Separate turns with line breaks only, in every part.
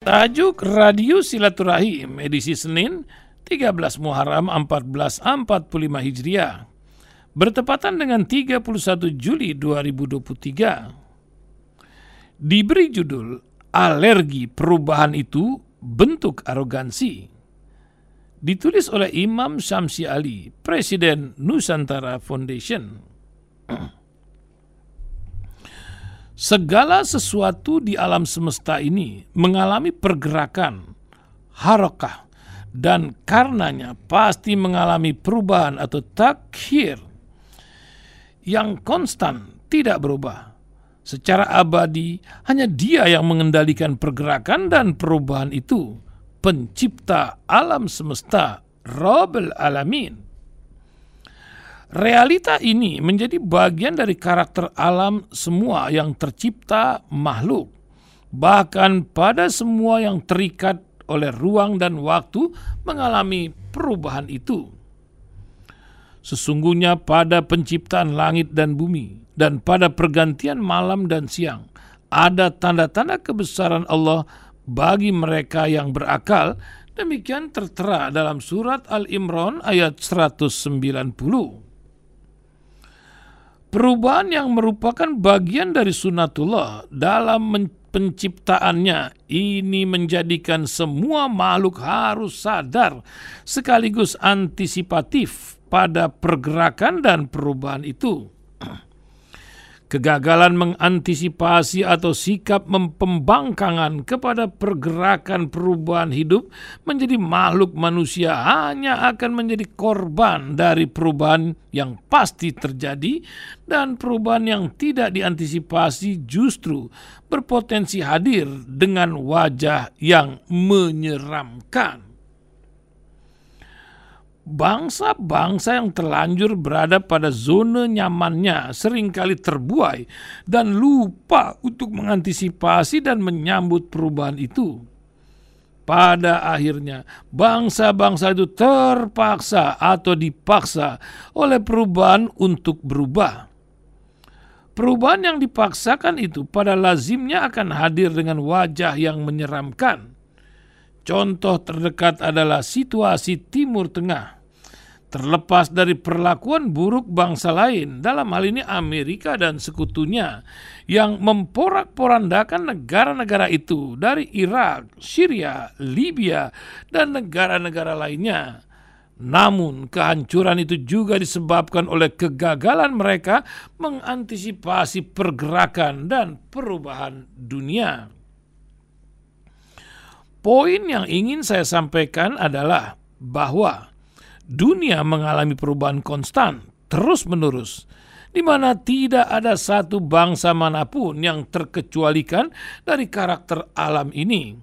Tajuk Radio Silaturahim edisi Senin 13 Muharram 1445 Hijriah bertepatan dengan 31 Juli 2023. Diberi judul Alergi Perubahan Itu Bentuk Arogansi. Ditulis oleh Imam Syamsi Ali, Presiden Nusantara Foundation. Segala sesuatu di alam semesta ini mengalami pergerakan, harakah, dan karenanya pasti mengalami perubahan atau takhir yang konstan tidak berubah. Secara abadi, hanya dia yang mengendalikan pergerakan dan perubahan itu, pencipta alam semesta, Rabbul Alamin. Realita ini menjadi bagian dari karakter alam semua yang tercipta makhluk. Bahkan pada semua yang terikat oleh ruang dan waktu mengalami perubahan itu. Sesungguhnya pada penciptaan langit dan bumi dan pada pergantian malam dan siang ada tanda-tanda kebesaran Allah bagi mereka yang berakal demikian tertera dalam surat Al-Imran ayat 190. Perubahan yang merupakan bagian dari sunatullah dalam penciptaannya ini menjadikan semua makhluk harus sadar sekaligus antisipatif pada pergerakan dan perubahan itu. Kegagalan mengantisipasi atau sikap mempembangkangan kepada pergerakan perubahan hidup menjadi makhluk manusia hanya akan menjadi korban dari perubahan yang pasti terjadi dan perubahan yang tidak diantisipasi justru berpotensi hadir dengan wajah yang menyeramkan bangsa-bangsa yang terlanjur berada pada zona nyamannya sering kali terbuai dan lupa untuk mengantisipasi dan menyambut perubahan itu. Pada akhirnya, bangsa-bangsa itu terpaksa atau dipaksa oleh perubahan untuk berubah. Perubahan yang dipaksakan itu pada lazimnya akan hadir dengan wajah yang menyeramkan. Contoh terdekat adalah situasi Timur Tengah terlepas dari perlakuan buruk bangsa lain, dalam hal ini Amerika dan sekutunya, yang memporak-porandakan negara-negara itu dari Irak, Syria, Libya, dan negara-negara lainnya. Namun, kehancuran itu juga disebabkan oleh kegagalan mereka mengantisipasi pergerakan dan perubahan dunia. Poin yang ingin saya sampaikan adalah bahwa dunia mengalami perubahan konstan, terus-menerus, di mana tidak ada satu bangsa mana pun yang terkecualikan dari karakter alam ini.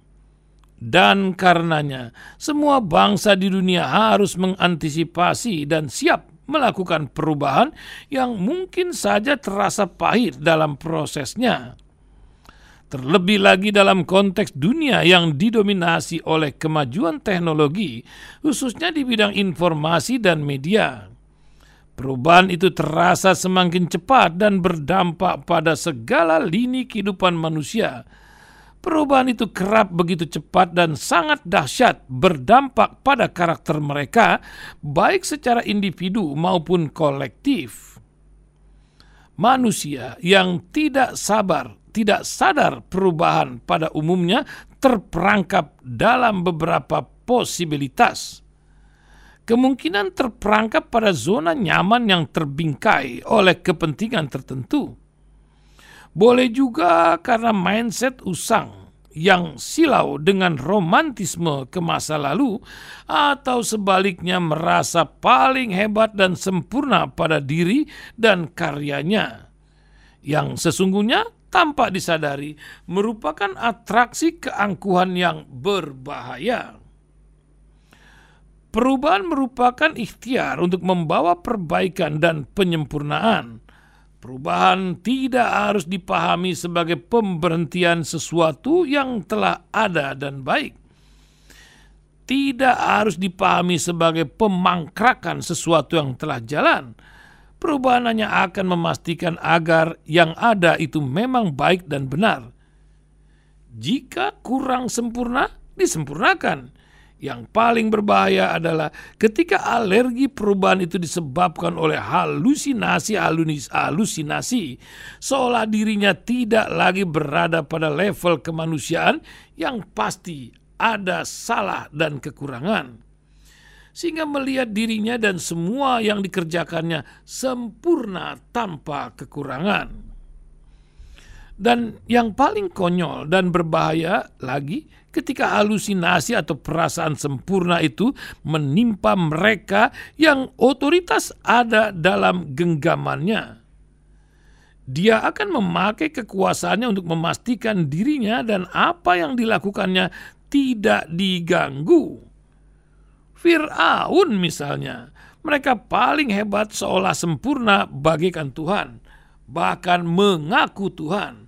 Dan karenanya, semua bangsa di dunia harus mengantisipasi dan siap melakukan perubahan yang mungkin saja terasa pahit dalam prosesnya terlebih lagi dalam konteks dunia yang didominasi oleh kemajuan teknologi, khususnya di bidang informasi dan media. Perubahan itu terasa semakin cepat dan berdampak pada segala lini kehidupan manusia. Perubahan itu kerap begitu cepat dan sangat dahsyat berdampak pada karakter mereka, baik secara individu maupun kolektif. Manusia yang tidak sabar tidak sadar perubahan pada umumnya terperangkap dalam beberapa posibilitas. Kemungkinan terperangkap pada zona nyaman yang terbingkai oleh kepentingan tertentu. Boleh juga karena mindset usang yang silau dengan romantisme ke masa lalu, atau sebaliknya merasa paling hebat dan sempurna pada diri dan karyanya, yang sesungguhnya tanpa disadari merupakan atraksi keangkuhan yang berbahaya. Perubahan merupakan ikhtiar untuk membawa perbaikan dan penyempurnaan. Perubahan tidak harus dipahami sebagai pemberhentian sesuatu yang telah ada dan baik. Tidak harus dipahami sebagai pemangkrakan sesuatu yang telah jalan Perubahan hanya akan memastikan agar yang ada itu memang baik dan benar. Jika kurang sempurna, disempurnakan. Yang paling berbahaya adalah ketika alergi perubahan itu disebabkan oleh halusinasi halusinasi seolah dirinya tidak lagi berada pada level kemanusiaan yang pasti ada salah dan kekurangan sehingga melihat dirinya dan semua yang dikerjakannya sempurna tanpa kekurangan. Dan yang paling konyol dan berbahaya lagi ketika halusinasi atau perasaan sempurna itu menimpa mereka yang otoritas ada dalam genggamannya. Dia akan memakai kekuasaannya untuk memastikan dirinya dan apa yang dilakukannya tidak diganggu. Fir'aun misalnya, mereka paling hebat seolah sempurna bagikan Tuhan, bahkan mengaku Tuhan.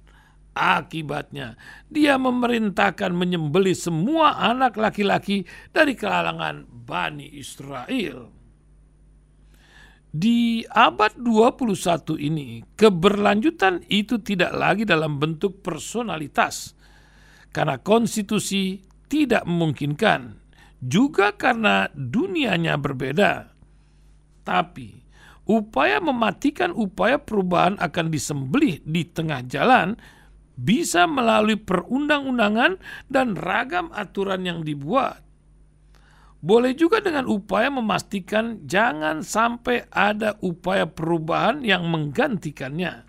Akibatnya, dia memerintahkan menyembeli semua anak laki-laki dari kalangan Bani Israel. Di abad 21 ini, keberlanjutan itu tidak lagi dalam bentuk personalitas, karena konstitusi tidak memungkinkan, juga karena dunianya berbeda. Tapi, upaya mematikan upaya perubahan akan disembelih di tengah jalan bisa melalui perundang-undangan dan ragam aturan yang dibuat. Boleh juga dengan upaya memastikan jangan sampai ada upaya perubahan yang menggantikannya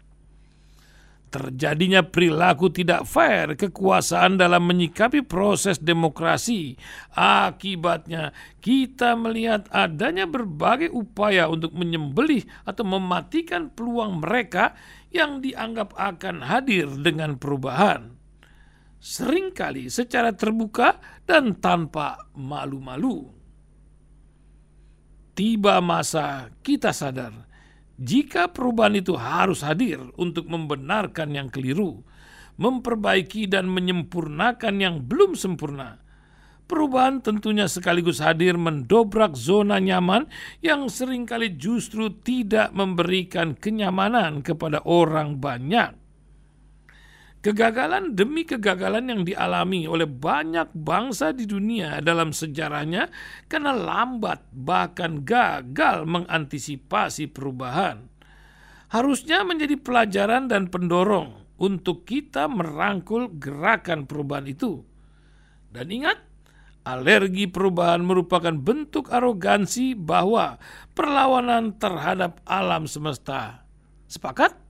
terjadinya perilaku tidak fair kekuasaan dalam menyikapi proses demokrasi. Akibatnya, kita melihat adanya berbagai upaya untuk menyembelih atau mematikan peluang mereka yang dianggap akan hadir dengan perubahan. Seringkali secara terbuka dan tanpa malu-malu. Tiba masa kita sadar jika perubahan itu harus hadir untuk membenarkan yang keliru, memperbaiki dan menyempurnakan yang belum sempurna, perubahan tentunya sekaligus hadir mendobrak zona nyaman yang sering kali justru tidak memberikan kenyamanan kepada orang banyak. Kegagalan demi kegagalan yang dialami oleh banyak bangsa di dunia dalam sejarahnya karena lambat bahkan gagal mengantisipasi perubahan. Harusnya menjadi pelajaran dan pendorong untuk kita merangkul gerakan perubahan itu. Dan ingat, alergi perubahan merupakan bentuk arogansi bahwa perlawanan terhadap alam semesta. Sepakat?